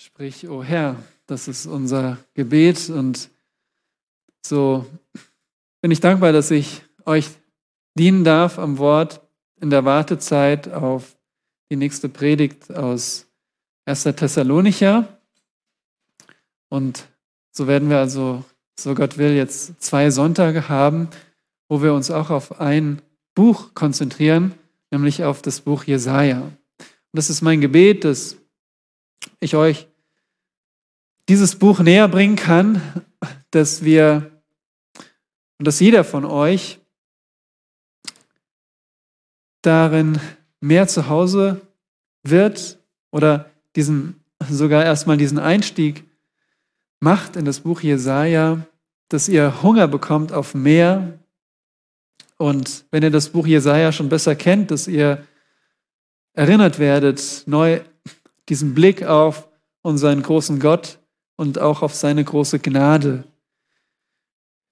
Sprich, o oh Herr, das ist unser Gebet und so bin ich dankbar, dass ich euch dienen darf am Wort in der Wartezeit auf die nächste Predigt aus 1. Thessalonicher. Und so werden wir also, so Gott will, jetzt zwei Sonntage haben, wo wir uns auch auf ein Buch konzentrieren, nämlich auf das Buch Jesaja. Und das ist mein Gebet, dass ich euch dieses Buch näher bringen kann, dass wir und dass jeder von euch darin mehr zu Hause wird oder diesen, sogar erstmal diesen Einstieg macht in das Buch Jesaja, dass ihr Hunger bekommt auf mehr. Und wenn ihr das Buch Jesaja schon besser kennt, dass ihr erinnert werdet, neu diesen Blick auf unseren großen Gott und auch auf seine große Gnade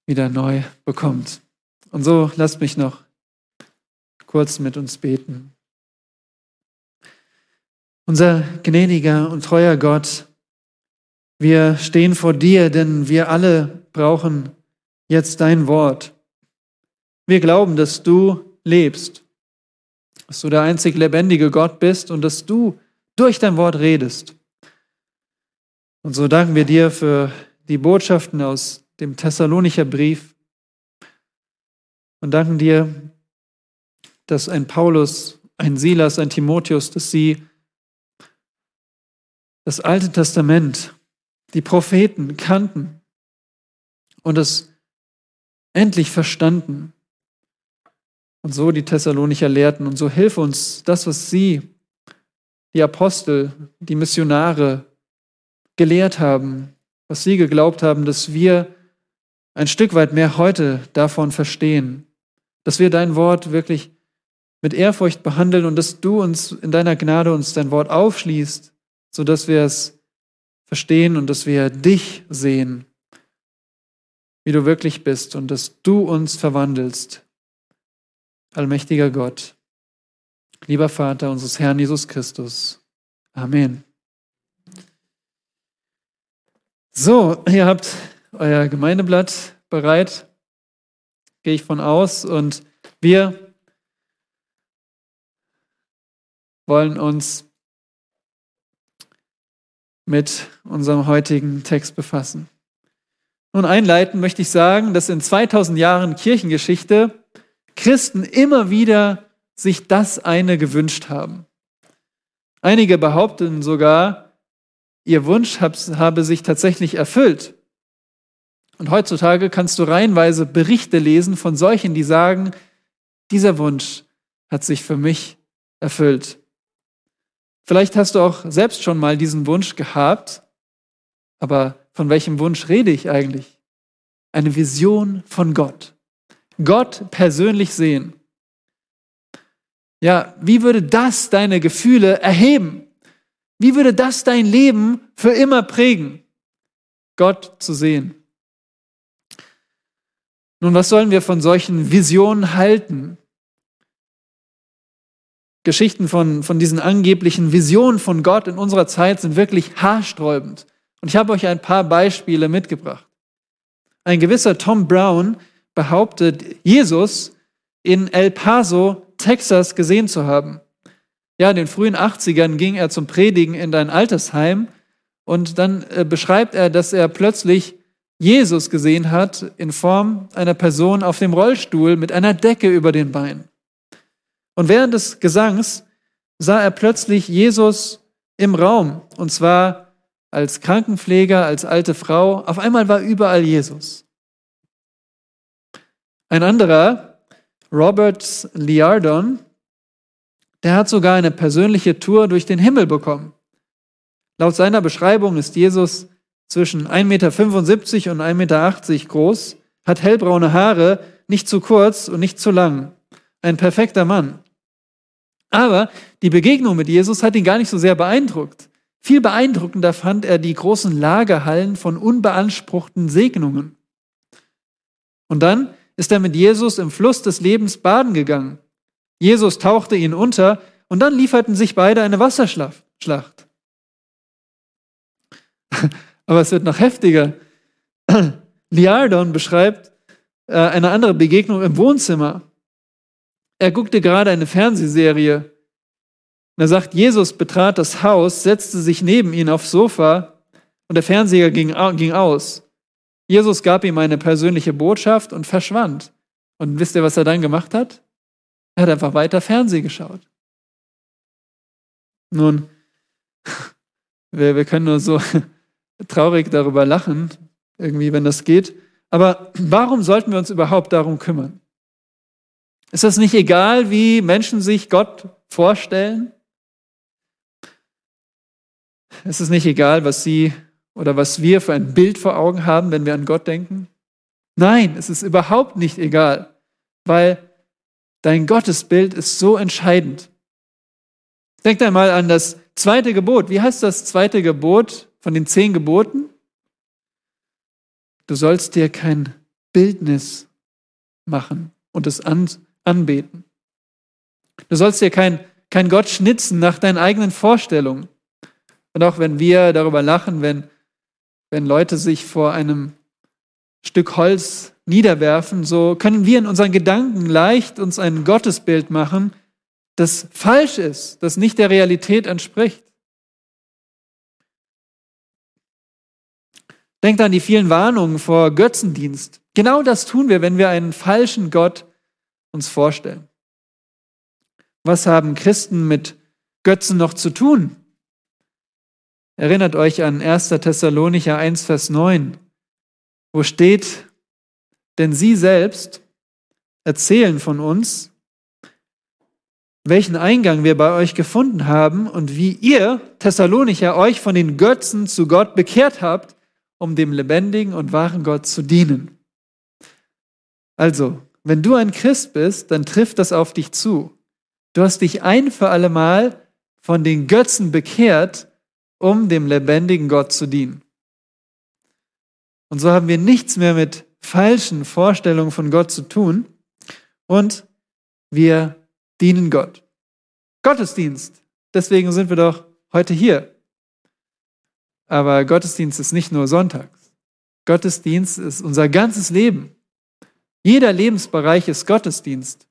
wieder neu bekommt. Und so lasst mich noch kurz mit uns beten. Unser gnädiger und treuer Gott, wir stehen vor dir, denn wir alle brauchen jetzt dein Wort. Wir glauben, dass du lebst, dass du der einzig lebendige Gott bist und dass du durch dein Wort redest. Und so danken wir dir für die Botschaften aus dem Thessalonicher Brief und danken dir, dass ein Paulus, ein Silas, ein Timotheus, dass sie das Alte Testament, die Propheten kannten und es endlich verstanden und so die Thessalonicher lehrten. Und so hilf uns, das, was sie, die Apostel, die Missionare gelehrt haben, was sie geglaubt haben, dass wir ein Stück weit mehr heute davon verstehen, dass wir dein Wort wirklich mit Ehrfurcht behandeln und dass du uns in deiner Gnade uns dein Wort aufschließt, sodass wir es verstehen und dass wir dich sehen, wie du wirklich bist und dass du uns verwandelst. Allmächtiger Gott, lieber Vater unseres Herrn Jesus Christus. Amen. So, ihr habt euer Gemeindeblatt bereit, gehe ich von aus. Und wir wollen uns mit unserem heutigen Text befassen. Nun einleiten möchte ich sagen, dass in 2000 Jahren Kirchengeschichte Christen immer wieder sich das eine gewünscht haben. Einige behaupten sogar, ihr Wunsch habe sich tatsächlich erfüllt. Und heutzutage kannst du reihenweise Berichte lesen von solchen, die sagen, dieser Wunsch hat sich für mich erfüllt. Vielleicht hast du auch selbst schon mal diesen Wunsch gehabt, aber von welchem Wunsch rede ich eigentlich? Eine Vision von Gott. Gott persönlich sehen. Ja, wie würde das deine Gefühle erheben? Wie würde das dein Leben für immer prägen? Gott zu sehen. Nun, was sollen wir von solchen Visionen halten? Geschichten von, von diesen angeblichen Visionen von Gott in unserer Zeit sind wirklich haarsträubend. Und ich habe euch ein paar Beispiele mitgebracht. Ein gewisser Tom Brown behauptet, Jesus in El Paso, Texas gesehen zu haben. Ja, in den frühen 80ern ging er zum Predigen in ein Altersheim und dann äh, beschreibt er, dass er plötzlich Jesus gesehen hat in Form einer Person auf dem Rollstuhl mit einer Decke über den Beinen. Und während des Gesangs sah er plötzlich Jesus im Raum, und zwar als Krankenpfleger, als alte Frau. Auf einmal war überall Jesus. Ein anderer, Robert Liardon, der hat sogar eine persönliche Tour durch den Himmel bekommen. Laut seiner Beschreibung ist Jesus zwischen 1,75 Meter und 1,80 Meter groß, hat hellbraune Haare, nicht zu kurz und nicht zu lang. Ein perfekter Mann. Aber die Begegnung mit Jesus hat ihn gar nicht so sehr beeindruckt. Viel beeindruckender fand er die großen Lagerhallen von unbeanspruchten Segnungen. Und dann ist er mit Jesus im Fluss des Lebens baden gegangen. Jesus tauchte ihn unter und dann lieferten sich beide eine Wasserschlacht. Aber es wird noch heftiger. Liardon beschreibt äh, eine andere Begegnung im Wohnzimmer. Er guckte gerade eine Fernsehserie. Und er sagt, Jesus betrat das Haus, setzte sich neben ihn aufs Sofa und der Fernseher ging, ging aus. Jesus gab ihm eine persönliche Botschaft und verschwand. Und wisst ihr, was er dann gemacht hat? Er hat einfach weiter Fernsehen geschaut. Nun, wir, wir können nur so traurig darüber lachen, irgendwie, wenn das geht. Aber warum sollten wir uns überhaupt darum kümmern? Ist das nicht egal, wie Menschen sich Gott vorstellen? Ist es nicht egal, was sie oder was wir für ein Bild vor Augen haben, wenn wir an Gott denken? Nein, es ist überhaupt nicht egal, weil dein Gottesbild ist so entscheidend. Denkt einmal an das zweite Gebot. Wie heißt das zweite Gebot von den zehn Geboten? Du sollst dir kein Bildnis machen und es an, anbeten. Du sollst dir kein, kein Gott schnitzen nach deinen eigenen Vorstellungen. Und auch wenn wir darüber lachen, wenn, wenn Leute sich vor einem Stück Holz niederwerfen, so können wir in unseren Gedanken leicht uns ein Gottesbild machen, das falsch ist, das nicht der Realität entspricht. Denkt an die vielen Warnungen vor Götzendienst. Genau das tun wir, wenn wir einen falschen Gott uns vorstellen. Was haben Christen mit Götzen noch zu tun? Erinnert euch an 1. Thessalonicher 1, Vers 9, wo steht, denn sie selbst erzählen von uns, welchen Eingang wir bei euch gefunden haben und wie ihr, Thessalonicher, euch von den Götzen zu Gott bekehrt habt um dem lebendigen und wahren Gott zu dienen. Also, wenn du ein Christ bist, dann trifft das auf dich zu. Du hast dich ein für alle Mal von den Götzen bekehrt, um dem lebendigen Gott zu dienen. Und so haben wir nichts mehr mit falschen Vorstellungen von Gott zu tun und wir dienen Gott. Gottesdienst. Deswegen sind wir doch heute hier. Aber Gottesdienst ist nicht nur sonntags. Gottesdienst ist unser ganzes Leben. Jeder Lebensbereich ist Gottesdienst.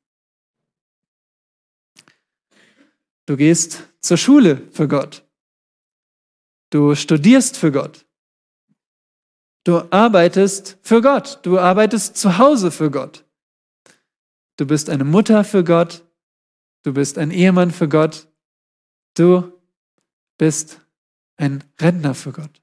Du gehst zur Schule für Gott. Du studierst für Gott. Du arbeitest für Gott. Du arbeitest zu Hause für Gott. Du bist eine Mutter für Gott. Du bist ein Ehemann für Gott. Du bist ein Rentner für Gott.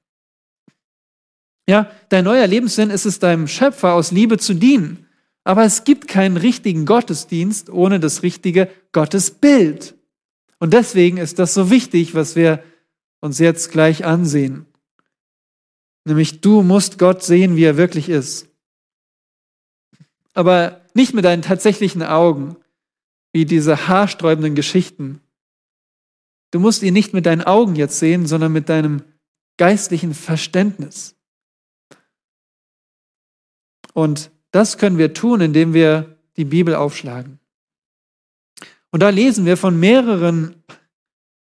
Ja, dein neuer Lebenssinn ist es, deinem Schöpfer aus Liebe zu dienen. Aber es gibt keinen richtigen Gottesdienst ohne das richtige Gottesbild. Und deswegen ist das so wichtig, was wir uns jetzt gleich ansehen. Nämlich du musst Gott sehen, wie er wirklich ist. Aber nicht mit deinen tatsächlichen Augen, wie diese haarsträubenden Geschichten, Du musst ihn nicht mit deinen Augen jetzt sehen, sondern mit deinem geistlichen Verständnis. Und das können wir tun, indem wir die Bibel aufschlagen. Und da lesen wir von mehreren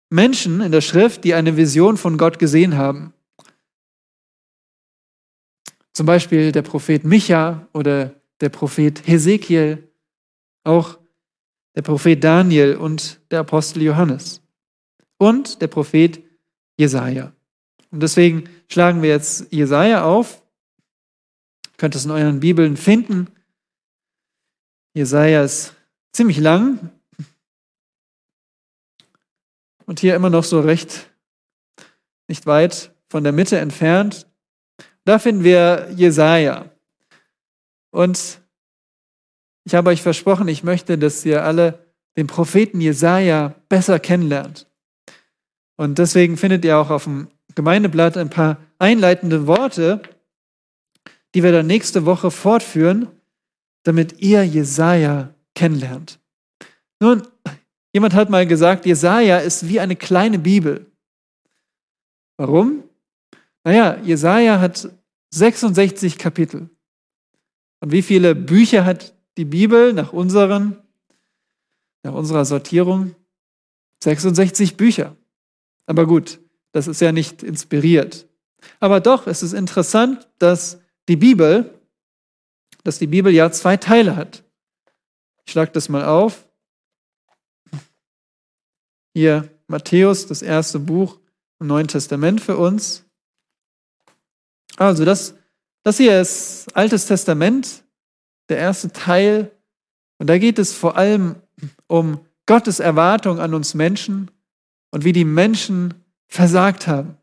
Menschen in der Schrift, die eine Vision von Gott gesehen haben. Zum Beispiel der Prophet Micha oder der Prophet Hesekiel, auch der Prophet Daniel und der Apostel Johannes und der Prophet Jesaja. Und deswegen schlagen wir jetzt Jesaja auf. Ihr könnt es in euren Bibeln finden. Jesaja ist ziemlich lang und hier immer noch so recht nicht weit von der Mitte entfernt. Da finden wir Jesaja. Und ich habe euch versprochen, ich möchte, dass ihr alle den Propheten Jesaja besser kennenlernt. Und deswegen findet ihr auch auf dem Gemeindeblatt ein paar einleitende Worte, die wir dann nächste Woche fortführen, damit ihr Jesaja kennenlernt. Nun, jemand hat mal gesagt, Jesaja ist wie eine kleine Bibel. Warum? Naja, Jesaja hat 66 Kapitel. Und wie viele Bücher hat die Bibel nach unseren, nach unserer Sortierung? 66 Bücher. Aber gut, das ist ja nicht inspiriert. Aber doch ist es interessant, dass die Bibel, dass die Bibel ja zwei Teile hat. Ich schlage das mal auf. Hier Matthäus, das erste Buch im Neuen Testament für uns. Also das, das hier ist Altes Testament, der erste Teil. Und da geht es vor allem um Gottes Erwartung an uns Menschen und wie die Menschen versagt haben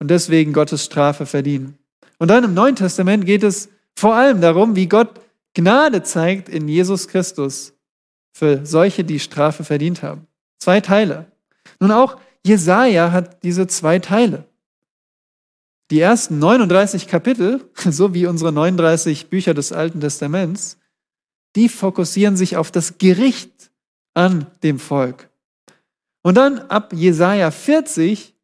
und deswegen Gottes Strafe verdienen. Und dann im Neuen Testament geht es vor allem darum, wie Gott Gnade zeigt in Jesus Christus für solche, die Strafe verdient haben. Zwei Teile. Nun auch Jesaja hat diese zwei Teile. Die ersten 39 Kapitel, so wie unsere 39 Bücher des Alten Testaments, die fokussieren sich auf das Gericht an dem Volk. Und dann ab Jesaja 40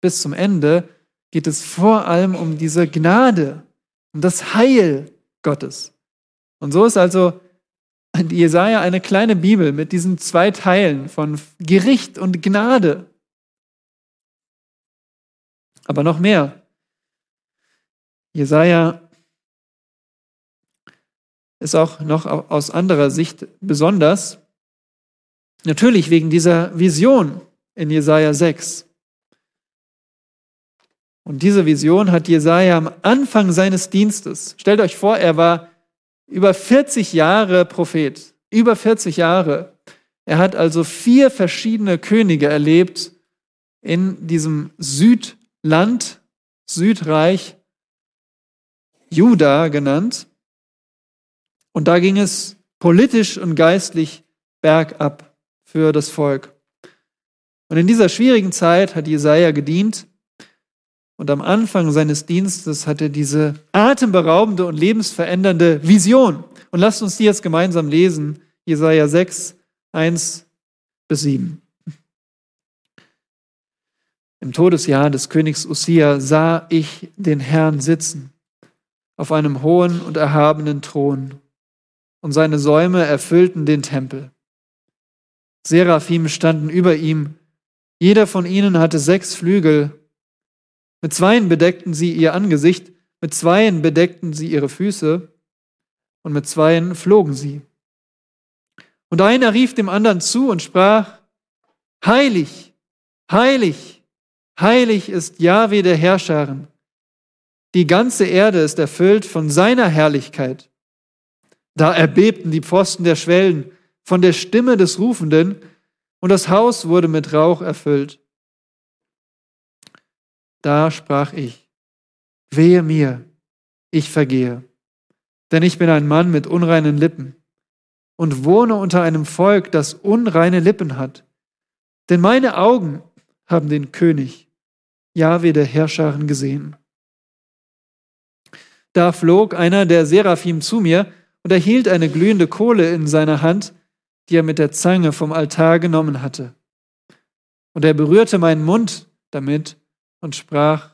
bis zum Ende geht es vor allem um diese Gnade, um das Heil Gottes. Und so ist also Jesaja eine kleine Bibel mit diesen zwei Teilen von Gericht und Gnade. Aber noch mehr. Jesaja ist auch noch aus anderer Sicht besonders. Natürlich wegen dieser Vision in Jesaja 6. Und diese Vision hat Jesaja am Anfang seines Dienstes. Stellt euch vor, er war über 40 Jahre Prophet. Über 40 Jahre. Er hat also vier verschiedene Könige erlebt in diesem Südland, Südreich, Juda genannt. Und da ging es politisch und geistlich bergab für das Volk. Und in dieser schwierigen Zeit hat Jesaja gedient und am Anfang seines Dienstes hat er diese atemberaubende und lebensverändernde Vision. Und lasst uns die jetzt gemeinsam lesen. Jesaja 6, 1 bis 7. Im Todesjahr des Königs Usia sah ich den Herrn sitzen auf einem hohen und erhabenen Thron, und seine Säume erfüllten den Tempel. Seraphim standen über ihm, jeder von ihnen hatte sechs Flügel, mit zweien bedeckten sie ihr Angesicht, mit zweien bedeckten sie ihre Füße und mit zweien flogen sie. Und einer rief dem anderen zu und sprach, Heilig, heilig, heilig ist Jahwe der Herrscharen. Die ganze Erde ist erfüllt von seiner Herrlichkeit. Da erbebten die Pfosten der Schwellen von der Stimme des Rufenden, und das Haus wurde mit Rauch erfüllt. Da sprach ich, wehe mir, ich vergehe, denn ich bin ein Mann mit unreinen Lippen und wohne unter einem Volk, das unreine Lippen hat. Denn meine Augen haben den König, Jahwe der Herrscharen, gesehen. Da flog einer der Seraphim zu mir und erhielt eine glühende Kohle in seiner Hand, die er mit der Zange vom Altar genommen hatte. Und er berührte meinen Mund damit und sprach,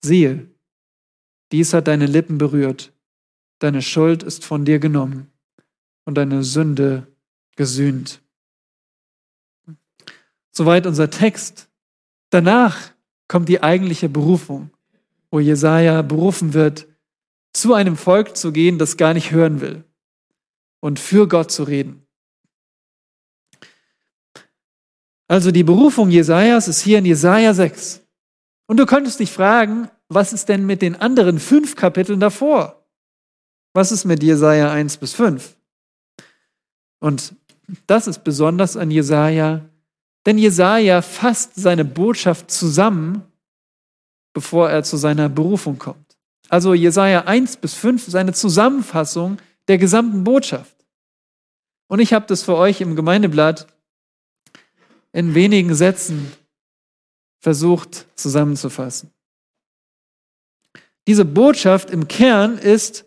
siehe, dies hat deine Lippen berührt, deine Schuld ist von dir genommen und deine Sünde gesühnt. Soweit unser Text. Danach kommt die eigentliche Berufung, wo Jesaja berufen wird, zu einem Volk zu gehen, das gar nicht hören will und für Gott zu reden. Also die Berufung Jesajas ist hier in Jesaja 6. Und du könntest dich fragen, was ist denn mit den anderen fünf Kapiteln davor? Was ist mit Jesaja 1 bis 5? Und das ist besonders an Jesaja, denn Jesaja fasst seine Botschaft zusammen, bevor er zu seiner Berufung kommt. Also Jesaja 1 bis 5, seine Zusammenfassung der gesamten Botschaft. Und ich habe das für euch im Gemeindeblatt in wenigen Sätzen versucht zusammenzufassen. Diese Botschaft im Kern ist,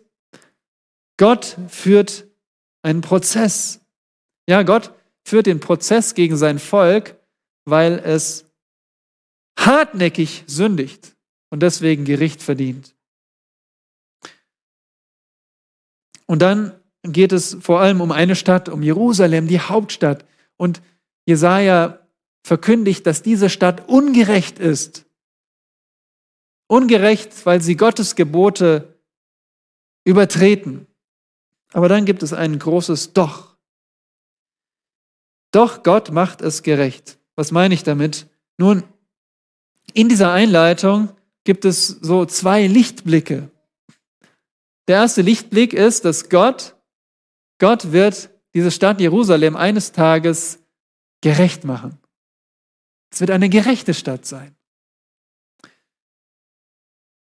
Gott führt einen Prozess. Ja, Gott führt den Prozess gegen sein Volk, weil es hartnäckig sündigt und deswegen Gericht verdient. Und dann geht es vor allem um eine Stadt, um Jerusalem, die Hauptstadt. Und Jesaja verkündigt, dass diese Stadt ungerecht ist ungerecht, weil sie Gottes Gebote übertreten. Aber dann gibt es ein großes Doch. Doch Gott macht es gerecht. Was meine ich damit? Nun, in dieser Einleitung gibt es so zwei Lichtblicke. Der erste Lichtblick ist, dass Gott, Gott wird diese Stadt Jerusalem eines Tages gerecht machen. Es wird eine gerechte Stadt sein.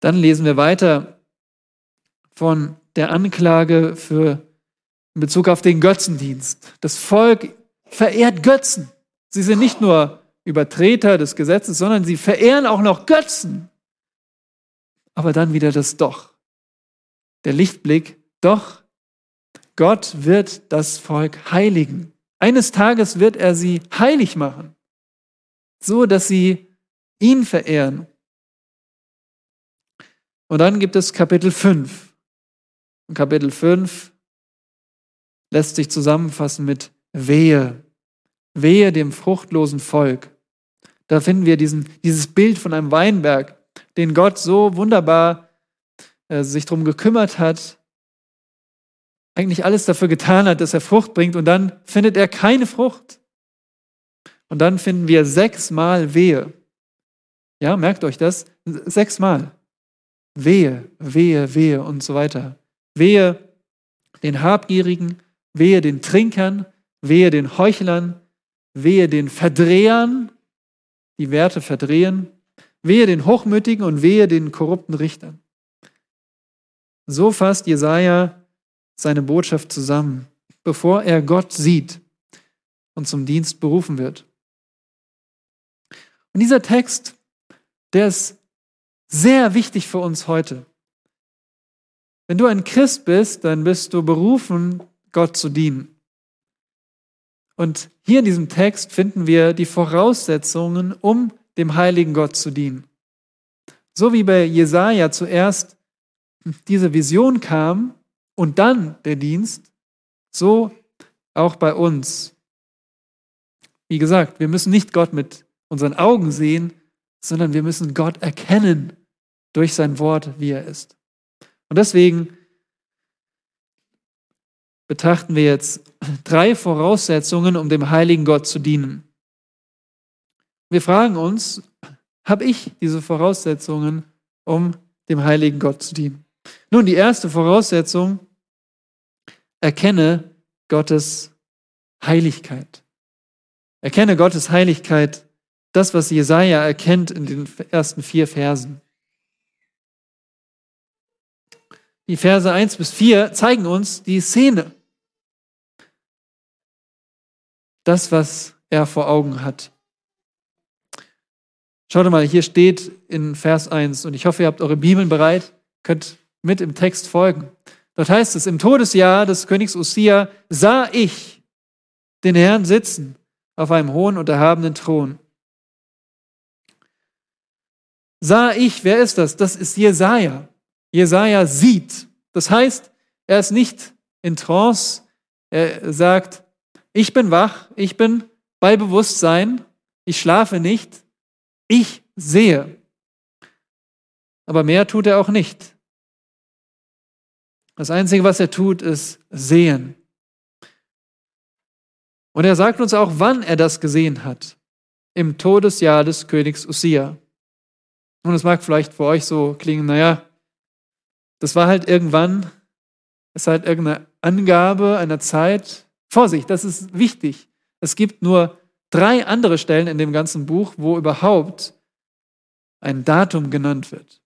Dann lesen wir weiter von der Anklage für in Bezug auf den Götzendienst. Das Volk verehrt Götzen. Sie sind nicht nur Übertreter des Gesetzes, sondern sie verehren auch noch Götzen. Aber dann wieder das Doch. Der Lichtblick, doch, Gott wird das Volk heiligen. Eines Tages wird er sie heilig machen, so dass sie ihn verehren. Und dann gibt es Kapitel 5. Und Kapitel 5 lässt sich zusammenfassen mit Wehe. Wehe dem fruchtlosen Volk. Da finden wir diesen, dieses Bild von einem Weinberg, den Gott so wunderbar äh, sich darum gekümmert hat, eigentlich alles dafür getan hat, dass er Frucht bringt und dann findet er keine Frucht. Und dann finden wir sechsmal Wehe. Ja, merkt euch das? Sechsmal. Wehe, wehe, wehe und so weiter. Wehe den Habgierigen, wehe den Trinkern, wehe den Heuchlern, wehe den Verdrehern, die Werte verdrehen, wehe den Hochmütigen und wehe den korrupten Richtern. So fasst Jesaja seine Botschaft zusammen, bevor er Gott sieht und zum Dienst berufen wird. Und dieser Text, der ist sehr wichtig für uns heute. Wenn du ein Christ bist, dann bist du berufen, Gott zu dienen. Und hier in diesem Text finden wir die Voraussetzungen, um dem heiligen Gott zu dienen. So wie bei Jesaja zuerst diese Vision kam und dann der Dienst, so auch bei uns. Wie gesagt, wir müssen nicht Gott mit unseren Augen sehen, sondern wir müssen Gott erkennen durch sein Wort, wie er ist. Und deswegen betrachten wir jetzt drei Voraussetzungen, um dem heiligen Gott zu dienen. Wir fragen uns, habe ich diese Voraussetzungen, um dem heiligen Gott zu dienen? Nun, die erste Voraussetzung, erkenne Gottes Heiligkeit. Erkenne Gottes Heiligkeit, das, was Jesaja erkennt in den ersten vier Versen. Die Verse 1 bis 4 zeigen uns die Szene das, was er vor Augen hat. Schaut mal, hier steht in Vers 1, und ich hoffe, ihr habt eure Bibeln bereit, könnt mit im Text folgen. Dort heißt es, im Todesjahr des Königs Usia sah ich den Herrn sitzen auf einem hohen und erhabenen Thron. Sah ich, wer ist das? Das ist Jesaja. Jesaja sieht. Das heißt, er ist nicht in Trance. Er sagt, ich bin wach, ich bin bei Bewusstsein, ich schlafe nicht, ich sehe. Aber mehr tut er auch nicht. Das Einzige, was er tut, ist sehen. Und er sagt uns auch, wann er das gesehen hat. Im Todesjahr des Königs Usia. Und es mag vielleicht für euch so klingen, naja, das war halt irgendwann, es ist halt irgendeine Angabe einer Zeit, Vorsicht, das ist wichtig. Es gibt nur drei andere Stellen in dem ganzen Buch, wo überhaupt ein Datum genannt wird.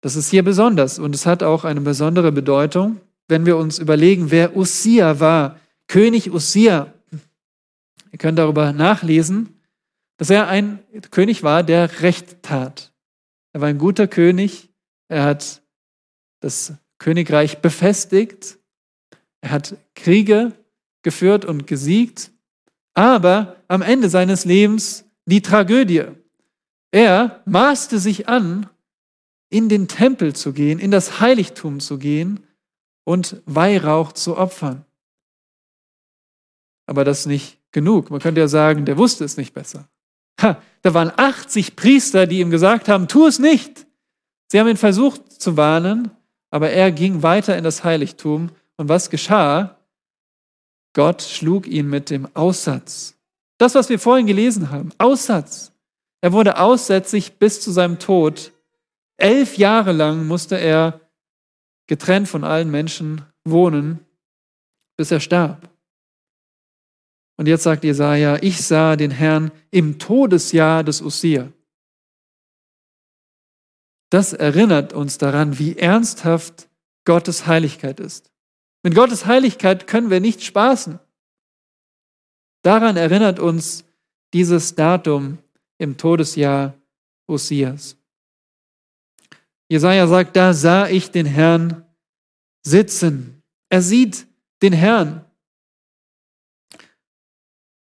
Das ist hier besonders und es hat auch eine besondere Bedeutung, wenn wir uns überlegen, wer Ussia war. König Ussia. Ihr könnt darüber nachlesen, dass er ein König war, der Recht tat. Er war ein guter König. Er hat das Königreich befestigt er hat Kriege geführt und gesiegt, aber am Ende seines Lebens die Tragödie. Er maßte sich an, in den Tempel zu gehen, in das Heiligtum zu gehen und Weihrauch zu opfern. Aber das ist nicht genug. Man könnte ja sagen, der wusste es nicht besser. Ha, da waren 80 Priester, die ihm gesagt haben, tu es nicht. Sie haben ihn versucht zu warnen, aber er ging weiter in das Heiligtum. Und was geschah? Gott schlug ihn mit dem Aussatz. Das, was wir vorhin gelesen haben, Aussatz. Er wurde aussätzig bis zu seinem Tod. Elf Jahre lang musste er getrennt von allen Menschen wohnen, bis er starb. Und jetzt sagt Jesaja, ich sah den Herrn im Todesjahr des Ussia. Das erinnert uns daran, wie ernsthaft Gottes Heiligkeit ist. Mit Gottes Heiligkeit können wir nicht spaßen. Daran erinnert uns dieses Datum im Todesjahr Ussias. Jesaja sagt, da sah ich den Herrn sitzen. Er sieht den Herrn.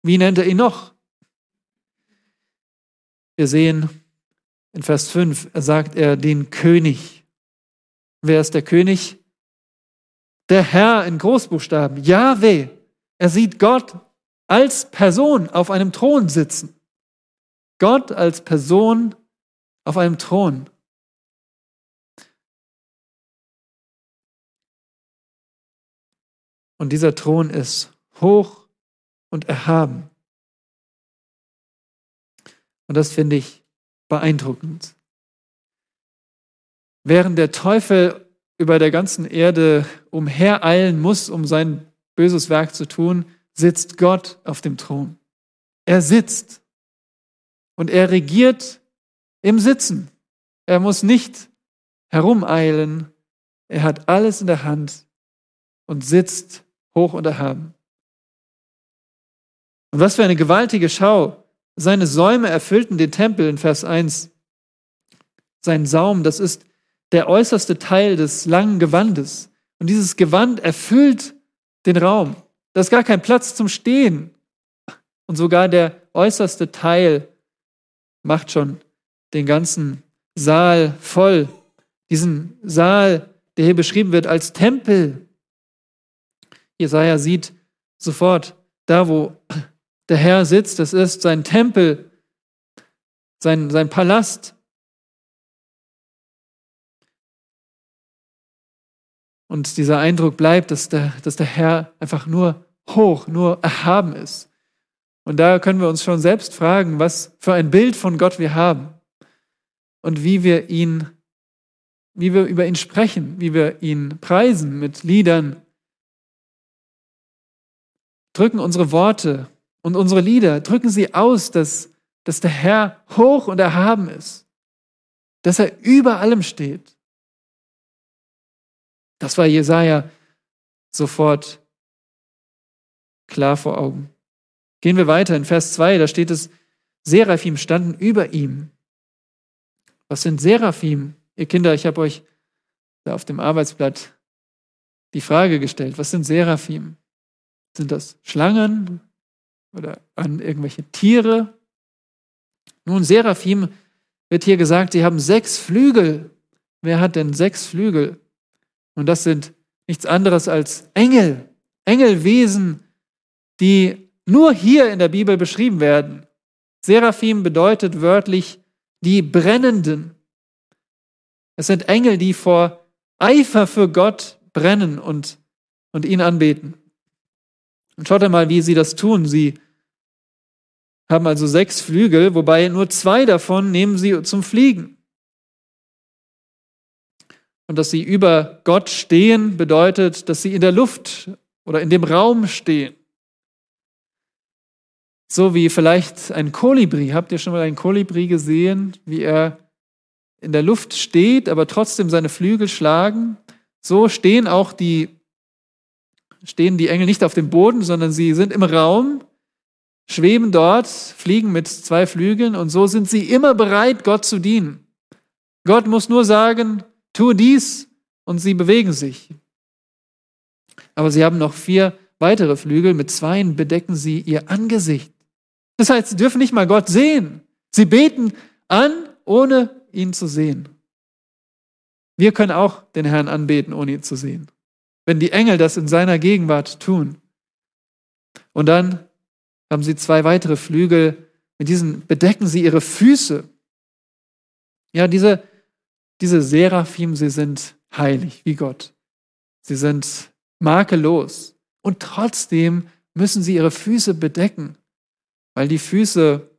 Wie nennt er ihn noch? Wir sehen in Vers 5, er sagt er den König. Wer ist der König? Der Herr in Großbuchstaben, Yahweh. Er sieht Gott als Person auf einem Thron sitzen. Gott als Person auf einem Thron. Und dieser Thron ist hoch und erhaben. Und das finde ich beeindruckend. Während der Teufel über der ganzen Erde umhereilen muss, um sein böses Werk zu tun, sitzt Gott auf dem Thron. Er sitzt und er regiert im Sitzen. Er muss nicht herumeilen. Er hat alles in der Hand und sitzt hoch und erhaben. Und was für eine gewaltige Schau. Seine Säume erfüllten den Tempel in Vers 1. Sein Saum, das ist der äußerste Teil des langen Gewandes. Und dieses Gewand erfüllt den Raum. Da ist gar kein Platz zum Stehen. Und sogar der äußerste Teil macht schon den ganzen Saal voll. Diesen Saal, der hier beschrieben wird als Tempel. Jesaja sieht sofort, da wo der Herr sitzt, das ist sein Tempel, sein, sein Palast. Und dieser Eindruck bleibt, dass der, dass der Herr einfach nur hoch, nur erhaben ist. Und da können wir uns schon selbst fragen, was für ein Bild von Gott wir haben und wie wir ihn, wie wir über ihn sprechen, wie wir ihn preisen mit Liedern, drücken unsere Worte und unsere Lieder, drücken sie aus, dass, dass der Herr hoch und erhaben ist, dass er über allem steht. Das war Jesaja sofort klar vor Augen. Gehen wir weiter in Vers 2, da steht es, Seraphim standen über ihm. Was sind Seraphim? Ihr Kinder, ich habe euch da auf dem Arbeitsblatt die Frage gestellt, was sind Seraphim? Sind das Schlangen oder an irgendwelche Tiere? Nun, Seraphim wird hier gesagt, sie haben sechs Flügel. Wer hat denn sechs Flügel? Und das sind nichts anderes als Engel, Engelwesen, die nur hier in der Bibel beschrieben werden. Seraphim bedeutet wörtlich die Brennenden. Es sind Engel, die vor Eifer für Gott brennen und, und ihn anbeten. Und schaut einmal, wie sie das tun. Sie haben also sechs Flügel, wobei nur zwei davon nehmen sie zum Fliegen. Und dass sie über Gott stehen, bedeutet, dass sie in der Luft oder in dem Raum stehen. So wie vielleicht ein Kolibri. Habt ihr schon mal einen Kolibri gesehen, wie er in der Luft steht, aber trotzdem seine Flügel schlagen? So stehen auch die stehen die Engel nicht auf dem Boden, sondern sie sind im Raum, schweben dort, fliegen mit zwei Flügeln und so sind sie immer bereit, Gott zu dienen. Gott muss nur sagen, tue dies und sie bewegen sich. Aber sie haben noch vier weitere Flügel, mit zweien bedecken sie ihr Angesicht. Das heißt, sie dürfen nicht mal Gott sehen. Sie beten an, ohne ihn zu sehen. Wir können auch den Herrn anbeten, ohne ihn zu sehen wenn die Engel das in seiner Gegenwart tun. Und dann haben sie zwei weitere Flügel mit diesen bedecken sie ihre Füße. Ja, diese, diese Seraphim, sie sind heilig wie Gott. Sie sind makellos. Und trotzdem müssen sie ihre Füße bedecken, weil die Füße,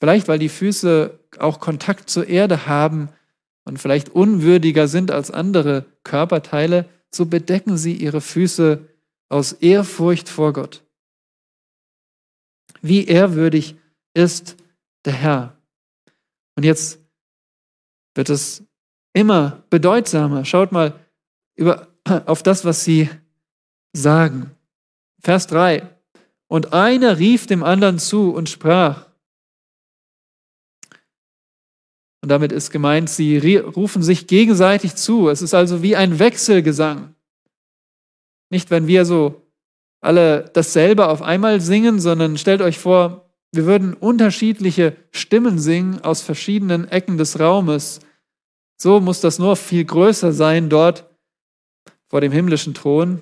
vielleicht weil die Füße auch Kontakt zur Erde haben und vielleicht unwürdiger sind als andere Körperteile, so bedecken sie ihre Füße aus Ehrfurcht vor Gott. Wie ehrwürdig ist der Herr. Und jetzt wird es immer bedeutsamer. Schaut mal über, auf das, was sie sagen. Vers 3. Und einer rief dem anderen zu und sprach. Und damit ist gemeint, sie rufen sich gegenseitig zu. Es ist also wie ein Wechselgesang. Nicht, wenn wir so alle dasselbe auf einmal singen, sondern stellt euch vor, wir würden unterschiedliche Stimmen singen aus verschiedenen Ecken des Raumes. So muss das nur viel größer sein dort vor dem himmlischen Thron.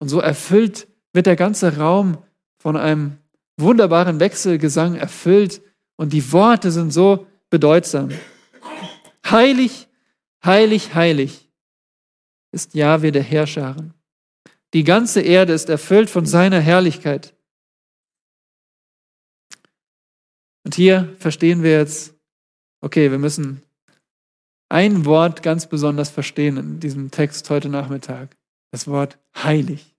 Und so erfüllt wird der ganze Raum von einem wunderbaren Wechselgesang erfüllt und die Worte sind so bedeutsam. Heilig, heilig, heilig ist Jahwe der Herrscharen. Die ganze Erde ist erfüllt von seiner Herrlichkeit. Und hier verstehen wir jetzt, okay, wir müssen ein Wort ganz besonders verstehen in diesem Text heute Nachmittag. Das Wort heilig.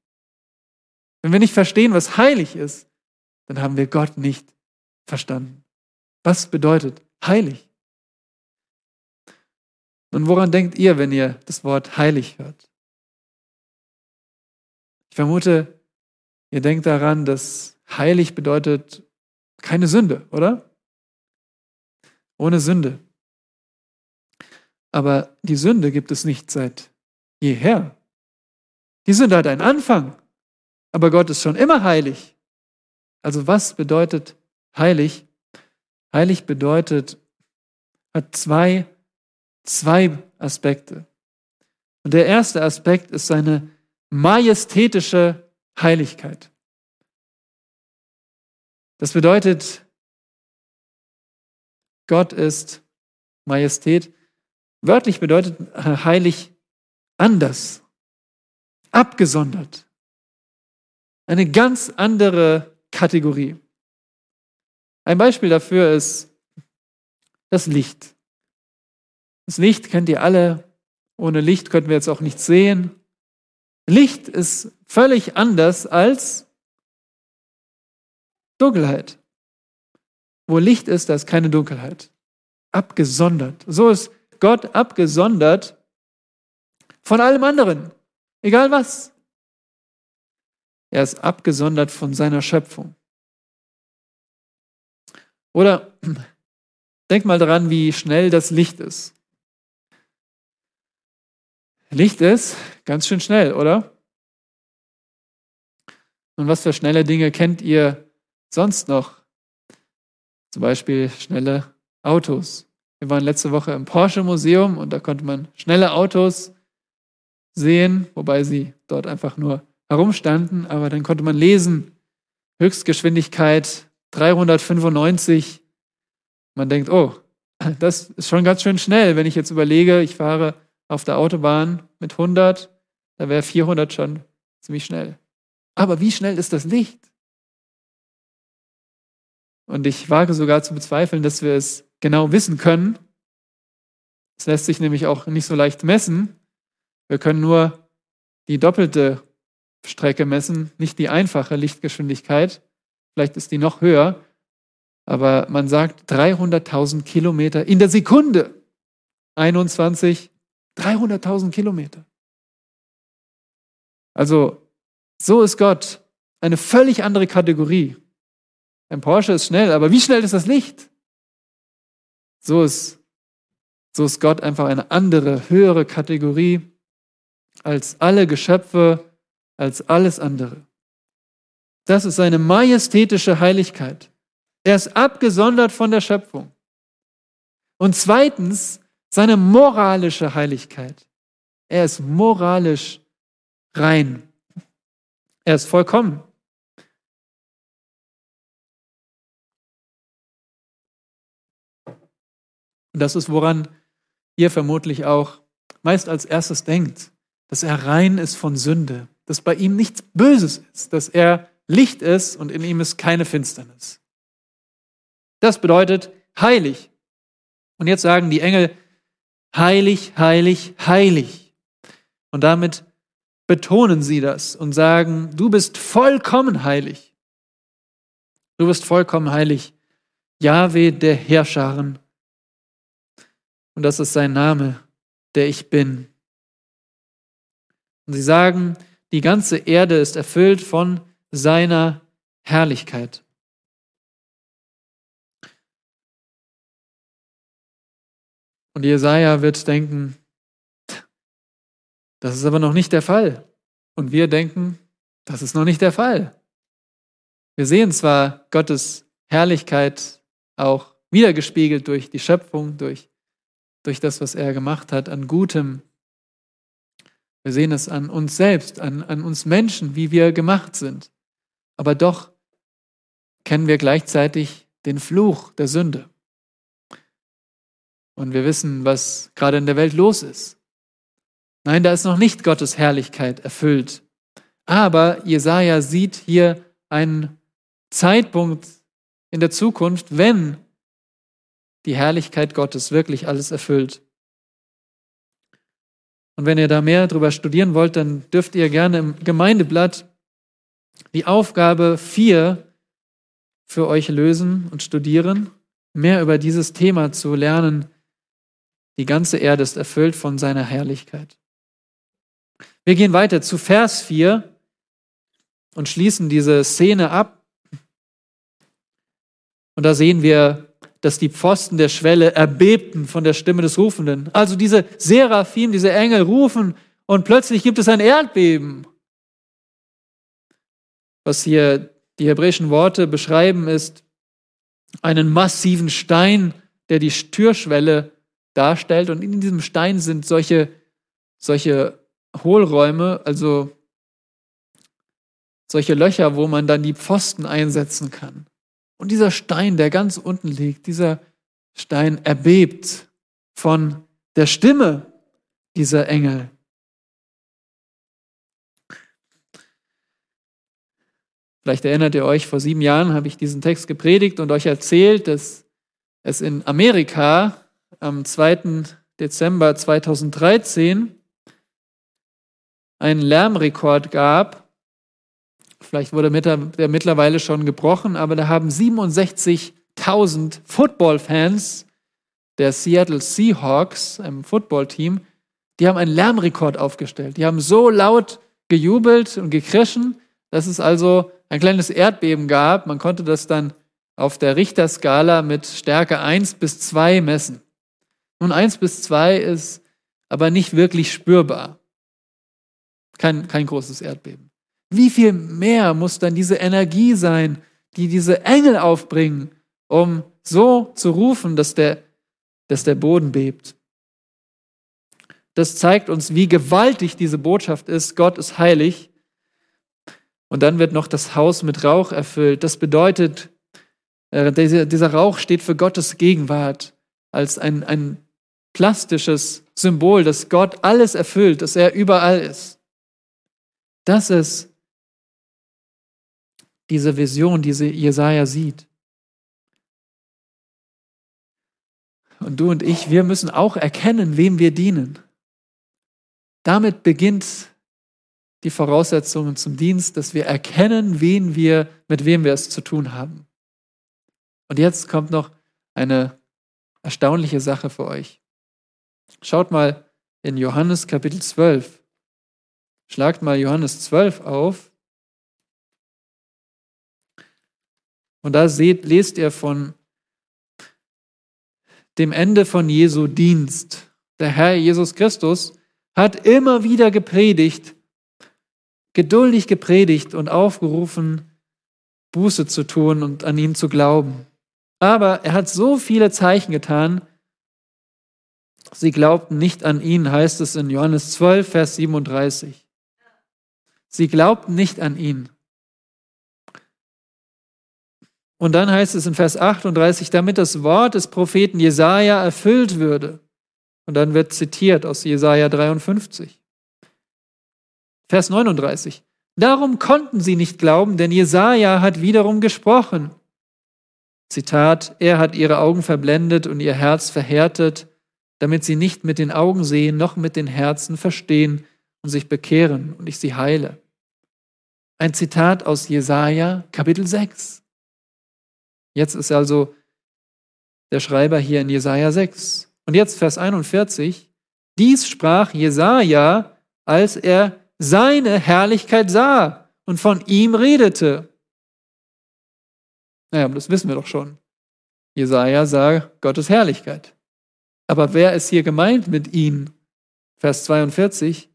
Wenn wir nicht verstehen, was heilig ist, dann haben wir Gott nicht verstanden. Was bedeutet heilig? Und woran denkt ihr, wenn ihr das Wort heilig hört? Ich vermute, ihr denkt daran, dass heilig bedeutet keine Sünde, oder? Ohne Sünde. Aber die Sünde gibt es nicht seit jeher. Die Sünde hat einen Anfang, aber Gott ist schon immer heilig. Also was bedeutet heilig? Heilig bedeutet, hat zwei, zwei Aspekte. Und der erste Aspekt ist seine majestätische Heiligkeit. Das bedeutet, Gott ist Majestät. Wörtlich bedeutet heilig anders, abgesondert. Eine ganz andere Kategorie. Ein Beispiel dafür ist das Licht. Das Licht kennt ihr alle. Ohne Licht könnten wir jetzt auch nichts sehen. Licht ist völlig anders als Dunkelheit. Wo Licht ist, da ist keine Dunkelheit. Abgesondert. So ist Gott abgesondert von allem anderen. Egal was. Er ist abgesondert von seiner Schöpfung. Oder denk mal daran, wie schnell das Licht ist. Licht ist ganz schön schnell, oder? Und was für schnelle Dinge kennt ihr sonst noch? Zum Beispiel schnelle Autos. Wir waren letzte Woche im Porsche Museum und da konnte man schnelle Autos sehen, wobei sie dort einfach nur herumstanden, aber dann konnte man lesen, Höchstgeschwindigkeit 395. Man denkt, oh, das ist schon ganz schön schnell, wenn ich jetzt überlege, ich fahre auf der Autobahn mit 100, da wäre 400 schon ziemlich schnell. Aber wie schnell ist das Licht? Und ich wage sogar zu bezweifeln, dass wir es genau wissen können. Es lässt sich nämlich auch nicht so leicht messen. Wir können nur die doppelte Strecke messen, nicht die einfache Lichtgeschwindigkeit. Vielleicht ist die noch höher, aber man sagt 300.000 Kilometer in der Sekunde. 21, 300.000 Kilometer. Also, so ist Gott eine völlig andere Kategorie. Ein Porsche ist schnell, aber wie schnell ist das Licht? So ist, so ist Gott einfach eine andere, höhere Kategorie als alle Geschöpfe, als alles andere. Das ist seine majestätische Heiligkeit. Er ist abgesondert von der Schöpfung. Und zweitens seine moralische Heiligkeit. Er ist moralisch rein. Er ist vollkommen. Das ist, woran ihr vermutlich auch meist als erstes denkt, dass er rein ist von Sünde, dass bei ihm nichts Böses ist, dass er Licht ist und in ihm ist keine Finsternis. Das bedeutet heilig. Und jetzt sagen die Engel, heilig, heilig, heilig. Und damit betonen sie das und sagen, du bist vollkommen heilig. Du bist vollkommen heilig. Jahwe der Herrscharen. Und das ist sein Name, der ich bin. Und sie sagen, die ganze Erde ist erfüllt von seiner Herrlichkeit. Und Jesaja wird denken, das ist aber noch nicht der Fall. Und wir denken, das ist noch nicht der Fall. Wir sehen zwar Gottes Herrlichkeit auch wiedergespiegelt durch die Schöpfung, durch, durch das, was er gemacht hat, an Gutem. Wir sehen es an uns selbst, an, an uns Menschen, wie wir gemacht sind. Aber doch kennen wir gleichzeitig den Fluch der Sünde. Und wir wissen, was gerade in der Welt los ist. Nein, da ist noch nicht Gottes Herrlichkeit erfüllt. Aber Jesaja sieht hier einen Zeitpunkt in der Zukunft, wenn die Herrlichkeit Gottes wirklich alles erfüllt. Und wenn ihr da mehr darüber studieren wollt, dann dürft ihr gerne im Gemeindeblatt die Aufgabe 4 für euch lösen und studieren, mehr über dieses Thema zu lernen, die ganze Erde ist erfüllt von seiner Herrlichkeit. Wir gehen weiter zu Vers 4 und schließen diese Szene ab. Und da sehen wir, dass die Pfosten der Schwelle erbebten von der Stimme des Rufenden. Also diese Seraphim, diese Engel rufen und plötzlich gibt es ein Erdbeben. Was hier die hebräischen Worte beschreiben, ist einen massiven Stein, der die Türschwelle darstellt. Und in diesem Stein sind solche, solche Hohlräume, also solche Löcher, wo man dann die Pfosten einsetzen kann. Und dieser Stein, der ganz unten liegt, dieser Stein erbebt von der Stimme dieser Engel. Vielleicht erinnert ihr euch, vor sieben Jahren habe ich diesen Text gepredigt und euch erzählt, dass es in Amerika am 2. Dezember 2013 einen Lärmrekord gab. Vielleicht wurde der mittlerweile schon gebrochen, aber da haben 67.000 Football-Fans der Seattle Seahawks, einem Footballteam, die haben einen Lärmrekord aufgestellt. Die haben so laut gejubelt und gekrischen, dass es also ein kleines Erdbeben gab. Man konnte das dann auf der Richterskala mit Stärke 1 bis 2 messen. Nun, eins bis zwei ist aber nicht wirklich spürbar. Kein, kein großes Erdbeben. Wie viel mehr muss dann diese Energie sein, die diese Engel aufbringen, um so zu rufen, dass der, dass der Boden bebt? Das zeigt uns, wie gewaltig diese Botschaft ist. Gott ist heilig. Und dann wird noch das Haus mit Rauch erfüllt. Das bedeutet, äh, dieser Rauch steht für Gottes Gegenwart als ein, ein plastisches Symbol, dass Gott alles erfüllt, dass er überall ist. Das ist diese Vision, die Jesaja sieht. Und du und ich, wir müssen auch erkennen, wem wir dienen. Damit beginnt die Voraussetzungen zum Dienst, dass wir erkennen, wen wir, mit wem wir es zu tun haben. Und jetzt kommt noch eine erstaunliche Sache für euch. Schaut mal in Johannes Kapitel 12. Schlagt mal Johannes 12 auf. Und da seht, lest ihr von dem Ende von Jesu Dienst. Der Herr Jesus Christus hat immer wieder gepredigt, geduldig gepredigt und aufgerufen, Buße zu tun und an ihn zu glauben. Aber er hat so viele Zeichen getan, Sie glaubten nicht an ihn, heißt es in Johannes 12, Vers 37. Sie glaubten nicht an ihn. Und dann heißt es in Vers 38, damit das Wort des Propheten Jesaja erfüllt würde. Und dann wird zitiert aus Jesaja 53. Vers 39. Darum konnten sie nicht glauben, denn Jesaja hat wiederum gesprochen. Zitat: Er hat ihre Augen verblendet und ihr Herz verhärtet, damit sie nicht mit den Augen sehen, noch mit den Herzen verstehen und sich bekehren und ich sie heile. Ein Zitat aus Jesaja, Kapitel 6. Jetzt ist also der Schreiber hier in Jesaja 6. Und jetzt Vers 41. Dies sprach Jesaja, als er seine Herrlichkeit sah und von ihm redete. Naja, das wissen wir doch schon. Jesaja sah Gottes Herrlichkeit. Aber wer ist hier gemeint mit ihnen? Vers 42.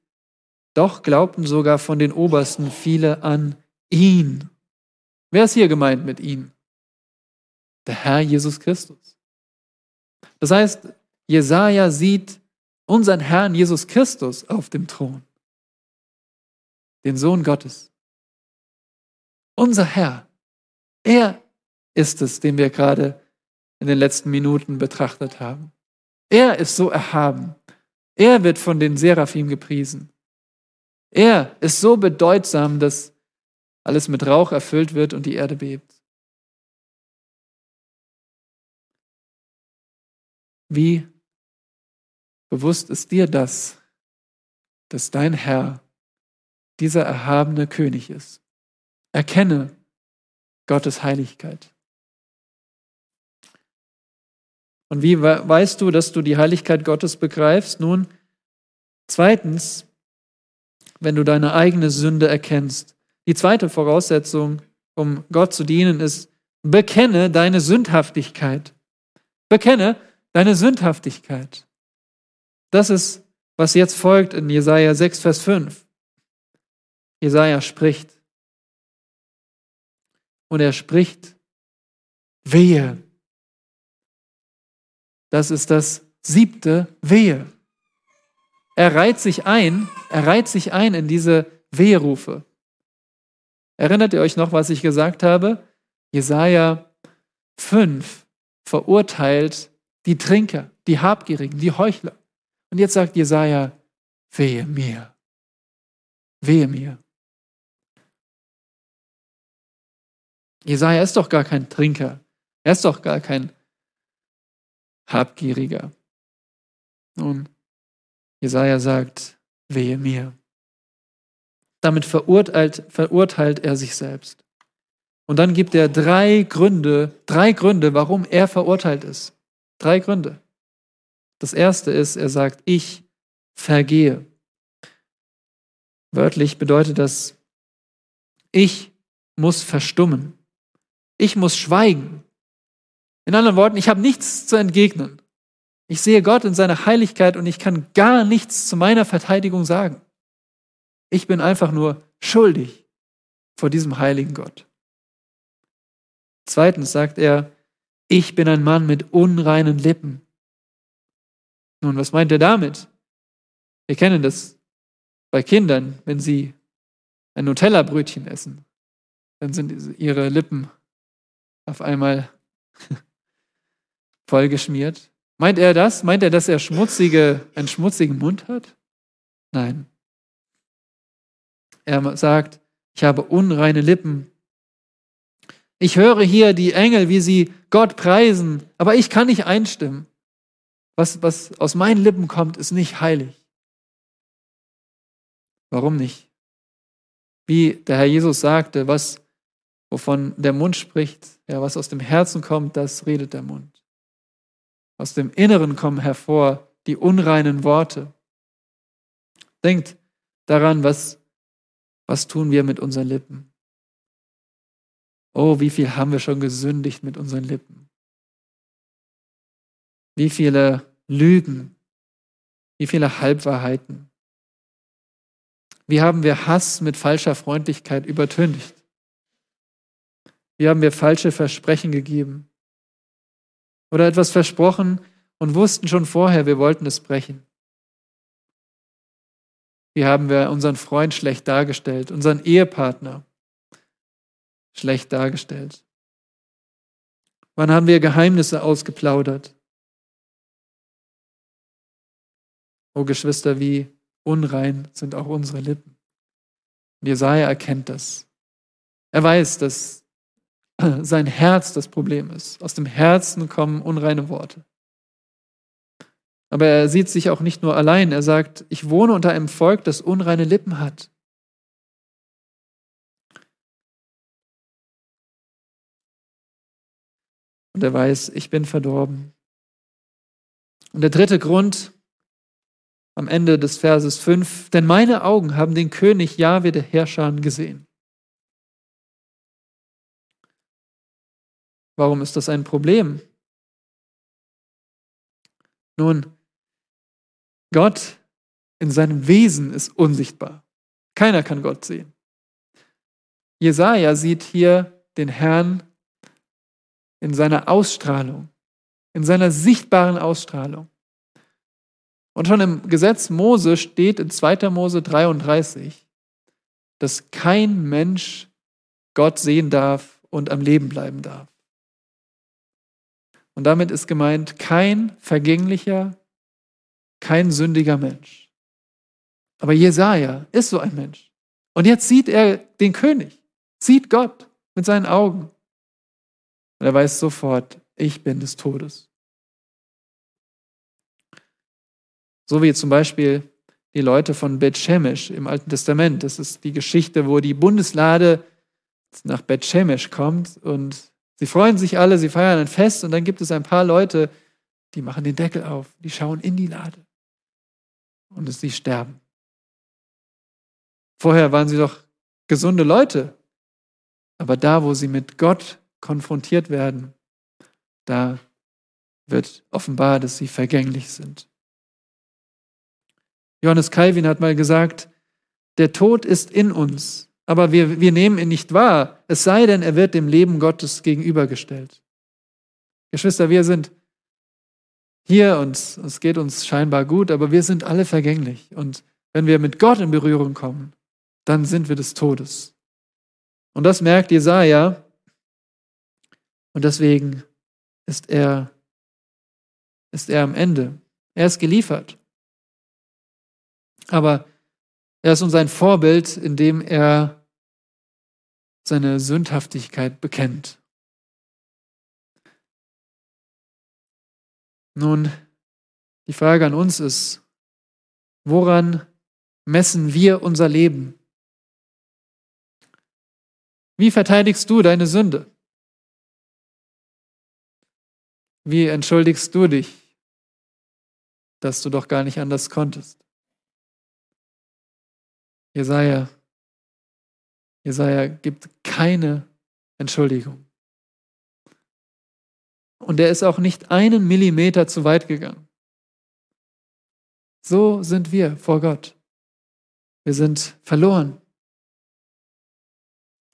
Doch glaubten sogar von den Obersten viele an ihn. Wer ist hier gemeint mit ihnen? Der Herr Jesus Christus. Das heißt, Jesaja sieht unseren Herrn Jesus Christus auf dem Thron. Den Sohn Gottes. Unser Herr. Er ist es, den wir gerade in den letzten Minuten betrachtet haben. Er ist so erhaben. Er wird von den Seraphim gepriesen. Er ist so bedeutsam, dass alles mit Rauch erfüllt wird und die Erde bebt. Wie bewusst ist dir das, dass dein Herr dieser erhabene König ist? Erkenne Gottes Heiligkeit. Und wie weißt du, dass du die Heiligkeit Gottes begreifst? Nun, zweitens, wenn du deine eigene Sünde erkennst. Die zweite Voraussetzung, um Gott zu dienen, ist, bekenne deine Sündhaftigkeit. Bekenne deine Sündhaftigkeit. Das ist, was jetzt folgt in Jesaja 6, Vers 5. Jesaja spricht. Und er spricht, wehe, das ist das siebte Wehe. Er reiht sich ein, er reiht sich ein in diese Weherufe. Erinnert ihr euch noch, was ich gesagt habe? Jesaja 5 verurteilt die Trinker, die Habgierigen, die Heuchler. Und jetzt sagt Jesaja, wehe mir. Wehe mir. Jesaja ist doch gar kein Trinker. Er ist doch gar kein habgieriger. Nun, Jesaja sagt, wehe mir. Damit verurteilt, verurteilt er sich selbst. Und dann gibt er drei Gründe, drei Gründe, warum er verurteilt ist. Drei Gründe. Das erste ist, er sagt, ich vergehe. Wörtlich bedeutet das, ich muss verstummen. Ich muss schweigen. In anderen Worten, ich habe nichts zu entgegnen. Ich sehe Gott in seiner Heiligkeit und ich kann gar nichts zu meiner Verteidigung sagen. Ich bin einfach nur schuldig vor diesem heiligen Gott. Zweitens sagt er, ich bin ein Mann mit unreinen Lippen. Nun, was meint er damit? Wir kennen das bei Kindern, wenn sie ein Nutella-Brötchen essen, dann sind ihre Lippen auf einmal vollgeschmiert. Meint er das? Meint er, dass er schmutzige, einen schmutzigen Mund hat? Nein. Er sagt, ich habe unreine Lippen. Ich höre hier die Engel, wie sie Gott preisen, aber ich kann nicht einstimmen. Was, was aus meinen Lippen kommt, ist nicht heilig. Warum nicht? Wie der Herr Jesus sagte, was, wovon der Mund spricht, ja, was aus dem Herzen kommt, das redet der Mund. Aus dem Inneren kommen hervor die unreinen Worte. Denkt daran, was, was tun wir mit unseren Lippen. Oh, wie viel haben wir schon gesündigt mit unseren Lippen. Wie viele Lügen, wie viele Halbwahrheiten. Wie haben wir Hass mit falscher Freundlichkeit übertüncht? Wie haben wir falsche Versprechen gegeben? oder etwas versprochen und wussten schon vorher, wir wollten es brechen. Wie haben wir unseren Freund schlecht dargestellt, unseren Ehepartner schlecht dargestellt? Wann haben wir Geheimnisse ausgeplaudert? O Geschwister, wie unrein sind auch unsere Lippen. Jesaja erkennt das. Er weiß, dass sein Herz das Problem ist. Aus dem Herzen kommen unreine Worte. Aber er sieht sich auch nicht nur allein. Er sagt, ich wohne unter einem Volk, das unreine Lippen hat. Und er weiß, ich bin verdorben. Und der dritte Grund am Ende des Verses 5, denn meine Augen haben den König Jahwe der Herrscher gesehen. Warum ist das ein Problem? Nun, Gott in seinem Wesen ist unsichtbar. Keiner kann Gott sehen. Jesaja sieht hier den Herrn in seiner Ausstrahlung, in seiner sichtbaren Ausstrahlung. Und schon im Gesetz Mose steht in 2. Mose 33, dass kein Mensch Gott sehen darf und am Leben bleiben darf. Und damit ist gemeint kein vergänglicher, kein sündiger Mensch. Aber Jesaja ist so ein Mensch. Und jetzt sieht er den König, sieht Gott mit seinen Augen. Und er weiß sofort, ich bin des Todes. So wie zum Beispiel die Leute von Bet Shemesh im Alten Testament. Das ist die Geschichte, wo die Bundeslade nach Bet Shemesh kommt und sie freuen sich alle, sie feiern ein Fest und dann gibt es ein paar Leute, die machen den Deckel auf, die schauen in die Lade und sie sterben. Vorher waren sie doch gesunde Leute, aber da, wo sie mit Gott konfrontiert werden, da wird offenbar, dass sie vergänglich sind. Johannes Calvin hat mal gesagt, der Tod ist in uns, aber wir, wir nehmen ihn nicht wahr, es sei denn, er wird dem Leben Gottes gegenübergestellt. Geschwister, wir sind hier und es geht uns scheinbar gut, aber wir sind alle vergänglich. Und wenn wir mit Gott in Berührung kommen, dann sind wir des Todes. Und das merkt Jesaja. Und deswegen ist er, ist er am Ende. Er ist geliefert. Aber er ist uns ein Vorbild, indem er seine Sündhaftigkeit bekennt. Nun, die Frage an uns ist, woran messen wir unser Leben? Wie verteidigst du deine Sünde? Wie entschuldigst du dich, dass du doch gar nicht anders konntest? Jesaja, Jesaja gibt keine Entschuldigung. Und er ist auch nicht einen Millimeter zu weit gegangen. So sind wir vor Gott. Wir sind verloren.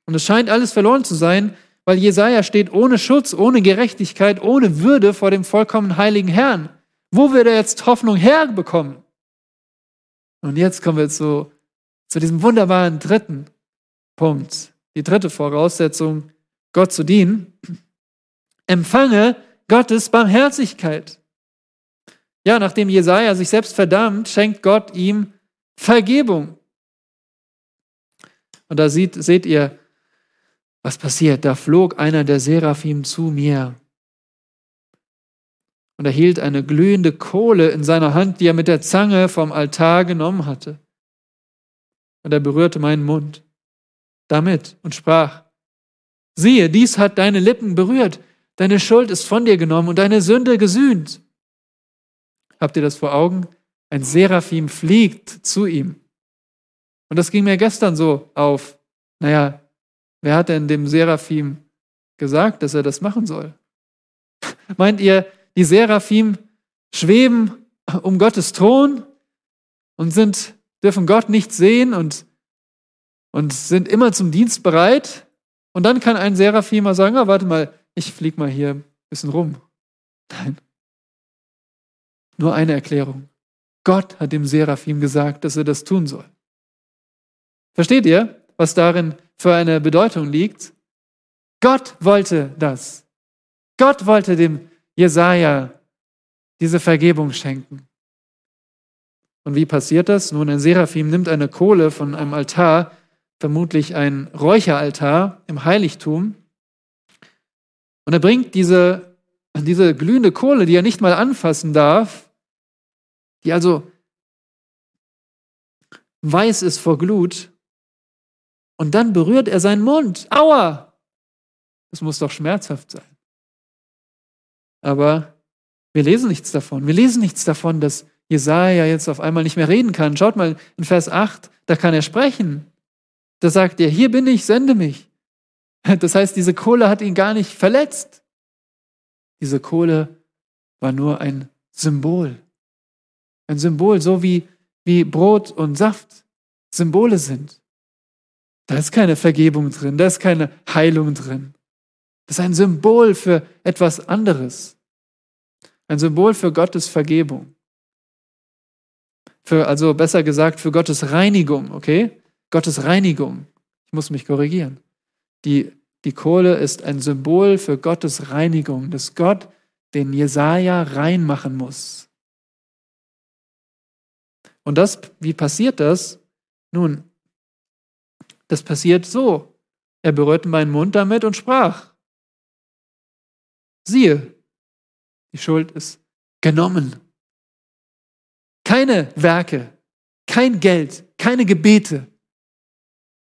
Und es scheint alles verloren zu sein, weil Jesaja steht ohne Schutz, ohne Gerechtigkeit, ohne Würde vor dem vollkommen heiligen Herrn. Wo wird er jetzt Hoffnung herbekommen? Und jetzt kommen wir zu, zu diesem wunderbaren dritten Punkt. Die dritte Voraussetzung, Gott zu dienen empfange Gottes Barmherzigkeit. Ja, nachdem Jesaja sich selbst verdammt, schenkt Gott ihm Vergebung. Und da sieht, seht ihr, was passiert. Da flog einer der Seraphim zu mir und er hielt eine glühende Kohle in seiner Hand, die er mit der Zange vom Altar genommen hatte. Und er berührte meinen Mund damit und sprach, siehe, dies hat deine Lippen berührt, Deine Schuld ist von dir genommen und deine Sünde gesühnt. Habt ihr das vor Augen? Ein Seraphim fliegt zu ihm. Und das ging mir gestern so auf. Naja, wer hat denn dem Seraphim gesagt, dass er das machen soll? Meint ihr, die Seraphim schweben um Gottes Thron und sind, dürfen Gott nicht sehen und, und sind immer zum Dienst bereit? Und dann kann ein Seraphim mal sagen, ah, warte mal, ich flieg mal hier ein bisschen rum. Nein. Nur eine Erklärung. Gott hat dem Seraphim gesagt, dass er das tun soll. Versteht ihr, was darin für eine Bedeutung liegt? Gott wollte das. Gott wollte dem Jesaja diese Vergebung schenken. Und wie passiert das? Nun, ein Seraphim nimmt eine Kohle von einem Altar, vermutlich ein Räucheraltar im Heiligtum, und er bringt diese, diese glühende Kohle, die er nicht mal anfassen darf, die also weiß ist vor Glut, und dann berührt er seinen Mund. Aua! Das muss doch schmerzhaft sein. Aber wir lesen nichts davon. Wir lesen nichts davon, dass Jesaja jetzt auf einmal nicht mehr reden kann. Schaut mal in Vers 8, da kann er sprechen. Da sagt er, hier bin ich, sende mich. Das heißt, diese Kohle hat ihn gar nicht verletzt. Diese Kohle war nur ein Symbol. Ein Symbol, so wie, wie Brot und Saft Symbole sind. Da ist keine Vergebung drin, da ist keine Heilung drin. Das ist ein Symbol für etwas anderes. Ein Symbol für Gottes Vergebung. Für, also besser gesagt, für Gottes Reinigung, okay? Gottes Reinigung. Ich muss mich korrigieren. Die, die Kohle ist ein Symbol für Gottes Reinigung, dass Gott den Jesaja reinmachen muss. Und das, wie passiert das? Nun, das passiert so. Er berührte meinen Mund damit und sprach. Siehe, die Schuld ist genommen. Keine Werke, kein Geld, keine Gebete.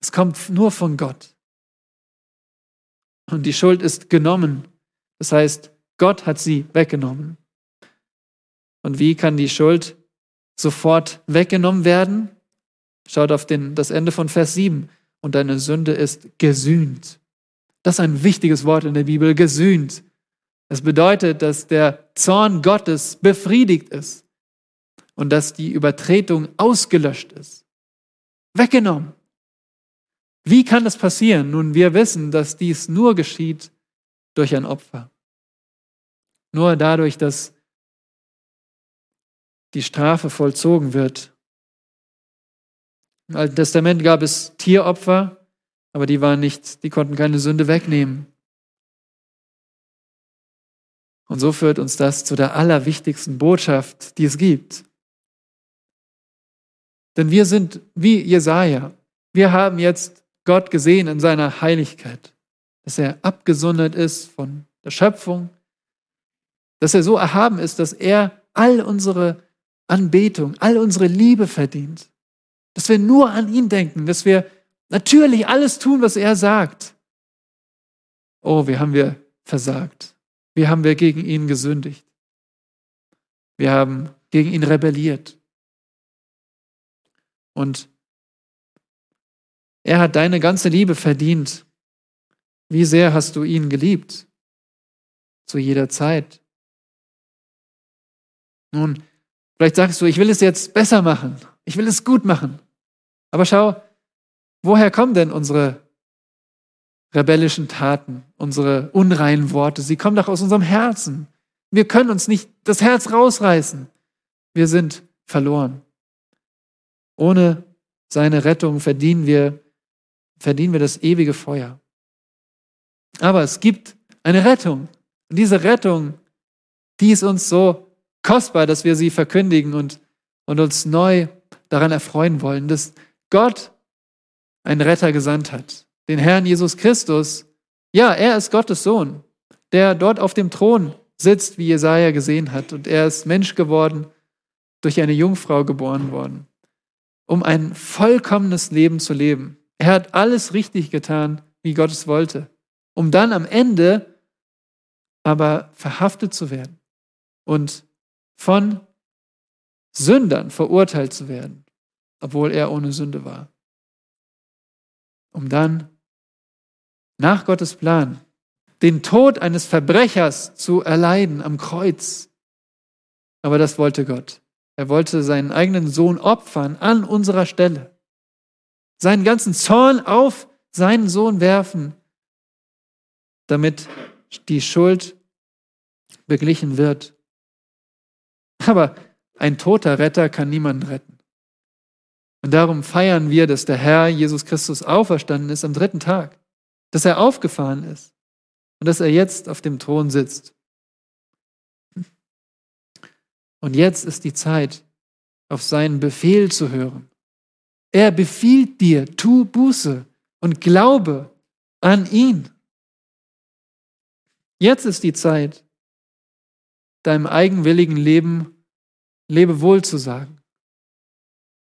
Es kommt nur von Gott. Und die Schuld ist genommen. Das heißt, Gott hat sie weggenommen. Und wie kann die Schuld sofort weggenommen werden? Schaut auf den, das Ende von Vers 7. Und deine Sünde ist gesühnt. Das ist ein wichtiges Wort in der Bibel, gesühnt. Es bedeutet, dass der Zorn Gottes befriedigt ist und dass die Übertretung ausgelöscht ist. Weggenommen. Wie kann das passieren? Nun, wir wissen, dass dies nur geschieht durch ein Opfer. Nur dadurch, dass die Strafe vollzogen wird. Im Alten Testament gab es Tieropfer, aber die waren nicht, die konnten keine Sünde wegnehmen. Und so führt uns das zu der allerwichtigsten Botschaft, die es gibt. Denn wir sind wie Jesaja. Wir haben jetzt Gott gesehen in seiner Heiligkeit, dass er abgesondert ist von der Schöpfung, dass er so erhaben ist, dass er all unsere Anbetung, all unsere Liebe verdient, dass wir nur an ihn denken, dass wir natürlich alles tun, was er sagt. Oh, wie haben wir versagt. Wie haben wir gegen ihn gesündigt? Wir haben gegen ihn rebelliert. Und er hat deine ganze Liebe verdient. Wie sehr hast du ihn geliebt? Zu jeder Zeit. Nun, vielleicht sagst du, ich will es jetzt besser machen. Ich will es gut machen. Aber schau, woher kommen denn unsere rebellischen Taten, unsere unreinen Worte, sie kommen doch aus unserem Herzen. Wir können uns nicht das Herz rausreißen. Wir sind verloren. Ohne seine Rettung verdienen wir, verdienen wir das ewige Feuer. Aber es gibt eine Rettung. Und diese Rettung, die ist uns so kostbar, dass wir sie verkündigen und, und uns neu daran erfreuen wollen, dass Gott einen Retter gesandt hat den Herrn Jesus Christus. Ja, er ist Gottes Sohn, der dort auf dem Thron sitzt, wie Jesaja gesehen hat. Und er ist Mensch geworden, durch eine Jungfrau geboren worden, um ein vollkommenes Leben zu leben. Er hat alles richtig getan, wie Gott es wollte, um dann am Ende aber verhaftet zu werden und von Sündern verurteilt zu werden, obwohl er ohne Sünde war, um dann nach Gottes Plan, den Tod eines Verbrechers zu erleiden am Kreuz. Aber das wollte Gott. Er wollte seinen eigenen Sohn opfern an unserer Stelle. Seinen ganzen Zorn auf seinen Sohn werfen, damit die Schuld beglichen wird. Aber ein toter Retter kann niemanden retten. Und darum feiern wir, dass der Herr Jesus Christus auferstanden ist am dritten Tag dass er aufgefahren ist. und dass er jetzt auf dem Thron sitzt. Und jetzt ist die Zeit, auf seinen Befehl zu hören. Er befiehlt dir, tu Buße und glaube an ihn. Jetzt ist die Zeit, deinem eigenwilligen Leben Lebewohl zu sagen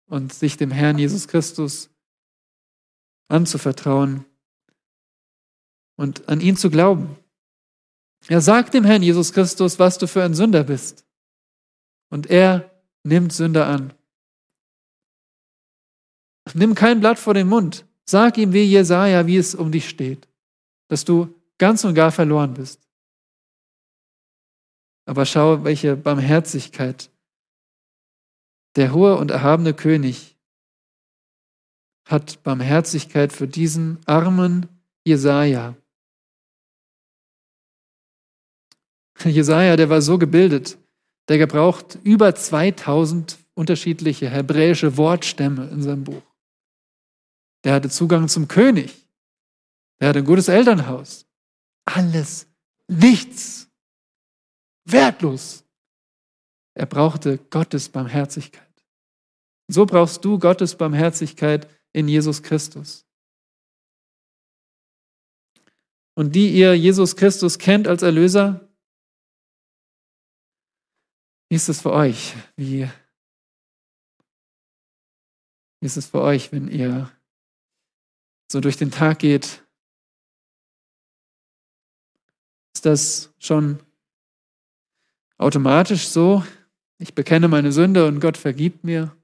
und sich dem Herrn Jesus Christus anzuvertrauen und an ihn zu glauben. Er sagt dem Herrn Jesus Christus, was du für ein Sünder bist. Und er nimmt Sünder an. Nimm kein Blatt vor den Mund. Sag ihm wie Jesaja, wie es um dich steht, dass du ganz und gar verloren bist. Aber schau, welche Barmherzigkeit der hohe und erhabene König hat Barmherzigkeit für diesen armen Jesaja. Jesaja, der war so gebildet, der gebraucht über 2000 unterschiedliche hebräische Wortstämme in seinem Buch. Der hatte Zugang zum König. Der hatte ein gutes Elternhaus. Alles nichts. Wertlos. Er brauchte Gottes Barmherzigkeit. So brauchst du Gottes Barmherzigkeit in Jesus Christus. Und die ihr Jesus Christus kennt als Erlöser, wie ist es für euch? Wie, wie ist es für euch, wenn ihr so durch den Tag geht? Ist das schon automatisch so? Ich bekenne meine Sünde und Gott vergibt mir.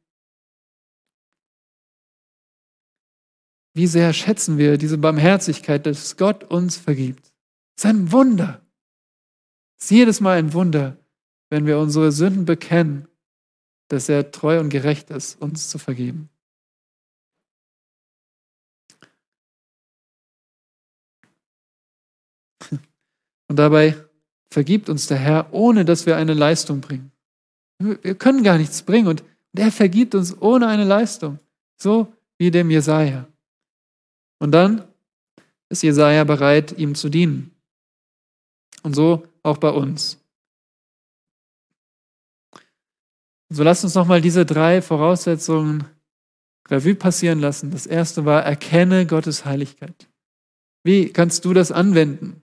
Wie sehr schätzen wir diese Barmherzigkeit, dass Gott uns vergibt. Es ist ein Wunder. Es ist jedes Mal ein Wunder, wenn wir unsere Sünden bekennen, dass er treu und gerecht ist, uns zu vergeben. Und dabei vergibt uns der Herr, ohne dass wir eine Leistung bringen. Wir können gar nichts bringen und der vergibt uns ohne eine Leistung, so wie dem Jesaja. Und dann ist Jesaja bereit, ihm zu dienen. Und so auch bei uns. So lasst uns nochmal diese drei Voraussetzungen Revue passieren lassen. Das erste war, erkenne Gottes Heiligkeit. Wie kannst du das anwenden?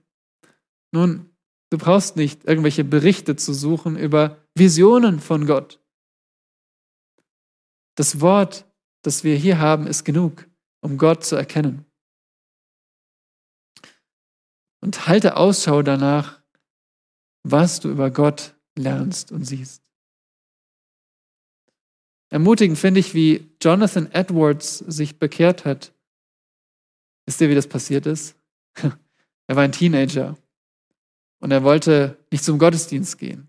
Nun, du brauchst nicht irgendwelche Berichte zu suchen über Visionen von Gott. Das Wort, das wir hier haben, ist genug, um Gott zu erkennen. Und halte Ausschau danach, was du über Gott lernst und siehst. Ermutigend finde ich, wie Jonathan Edwards sich bekehrt hat. Wisst ihr, wie das passiert ist? er war ein Teenager und er wollte nicht zum Gottesdienst gehen.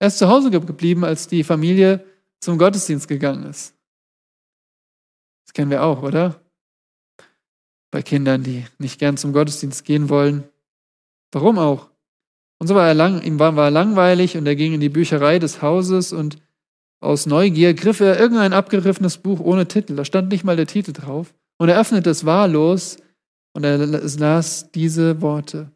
Er ist zu Hause geblieben, als die Familie zum Gottesdienst gegangen ist. Das kennen wir auch, oder? Bei Kindern, die nicht gern zum Gottesdienst gehen wollen. Warum auch? Und so war er lang, ihm war, war langweilig und er ging in die Bücherei des Hauses und aus Neugier griff er irgendein abgeriffenes Buch ohne Titel. Da stand nicht mal der Titel drauf. Und er öffnete es wahllos und er las diese Worte.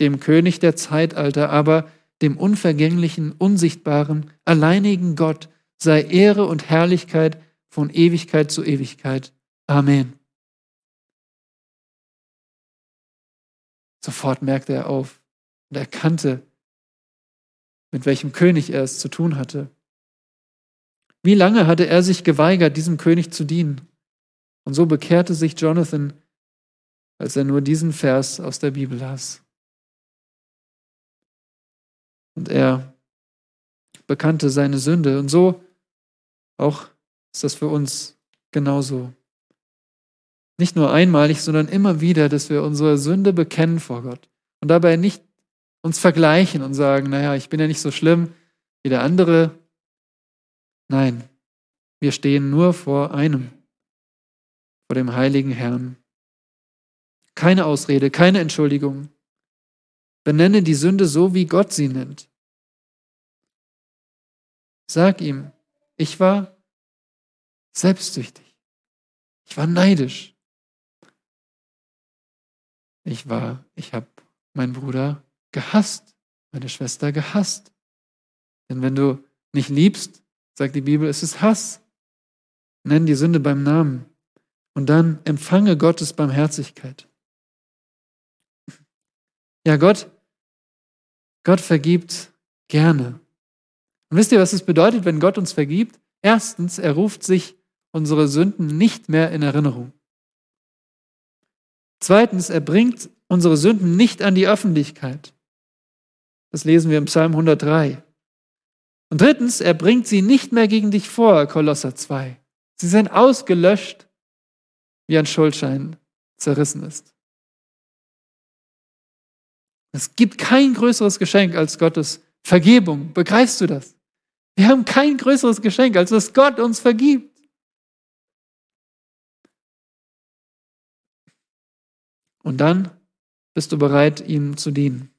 Dem König der Zeitalter, aber dem unvergänglichen, unsichtbaren, alleinigen Gott sei Ehre und Herrlichkeit von Ewigkeit zu Ewigkeit. Amen. Sofort merkte er auf und erkannte, mit welchem König er es zu tun hatte. Wie lange hatte er sich geweigert, diesem König zu dienen? Und so bekehrte sich Jonathan, als er nur diesen Vers aus der Bibel las. Und er bekannte seine Sünde. Und so auch ist das für uns genauso. Nicht nur einmalig, sondern immer wieder, dass wir unsere Sünde bekennen vor Gott und dabei nicht uns vergleichen und sagen, naja, ich bin ja nicht so schlimm wie der andere, Nein, wir stehen nur vor einem, vor dem heiligen Herrn. Keine Ausrede, keine Entschuldigung. Benenne die Sünde so, wie Gott sie nennt. Sag ihm, ich war selbstsüchtig. Ich war neidisch. Ich war, ich habe mein Bruder gehasst, meine Schwester gehasst. Denn wenn du nicht liebst, sagt die Bibel, es ist Hass. Nenn die Sünde beim Namen und dann empfange Gottes Barmherzigkeit. Ja, Gott, Gott vergibt gerne. Und wisst ihr, was es bedeutet, wenn Gott uns vergibt? Erstens, er ruft sich unsere Sünden nicht mehr in Erinnerung. Zweitens, er bringt unsere Sünden nicht an die Öffentlichkeit. Das lesen wir im Psalm 103. Und drittens, er bringt sie nicht mehr gegen dich vor, Kolosser 2. Sie sind ausgelöscht, wie ein Schuldschein zerrissen ist. Es gibt kein größeres Geschenk als Gottes Vergebung. Begreifst du das? Wir haben kein größeres Geschenk, als dass Gott uns vergibt. Und dann bist du bereit, ihm zu dienen.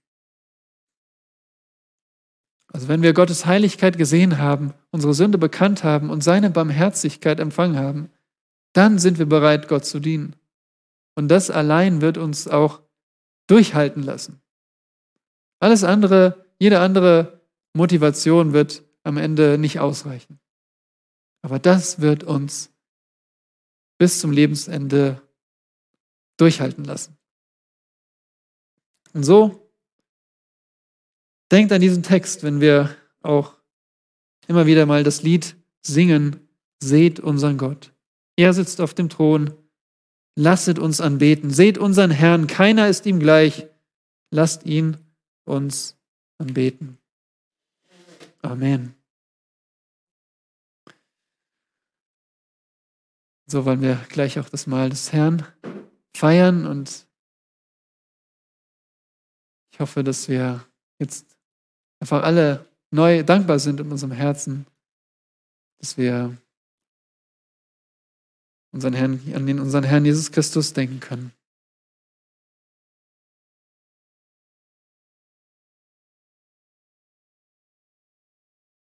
Also wenn wir Gottes Heiligkeit gesehen haben, unsere Sünde bekannt haben und seine Barmherzigkeit empfangen haben, dann sind wir bereit, Gott zu dienen. Und das allein wird uns auch durchhalten lassen. Alles andere, jede andere Motivation wird am Ende nicht ausreichen. Aber das wird uns bis zum Lebensende durchhalten lassen. Und so denkt an diesen Text, wenn wir auch immer wieder mal das Lied singen, seht unseren Gott. Er sitzt auf dem Thron, lasset uns anbeten, seht unseren Herrn, keiner ist ihm gleich, lasst ihn uns anbeten. Amen. So wollen wir gleich auch das Mahl des Herrn feiern und ich hoffe, dass wir jetzt einfach alle neu dankbar sind in unserem Herzen, dass wir unseren Herrn, an den unseren Herrn Jesus Christus denken können.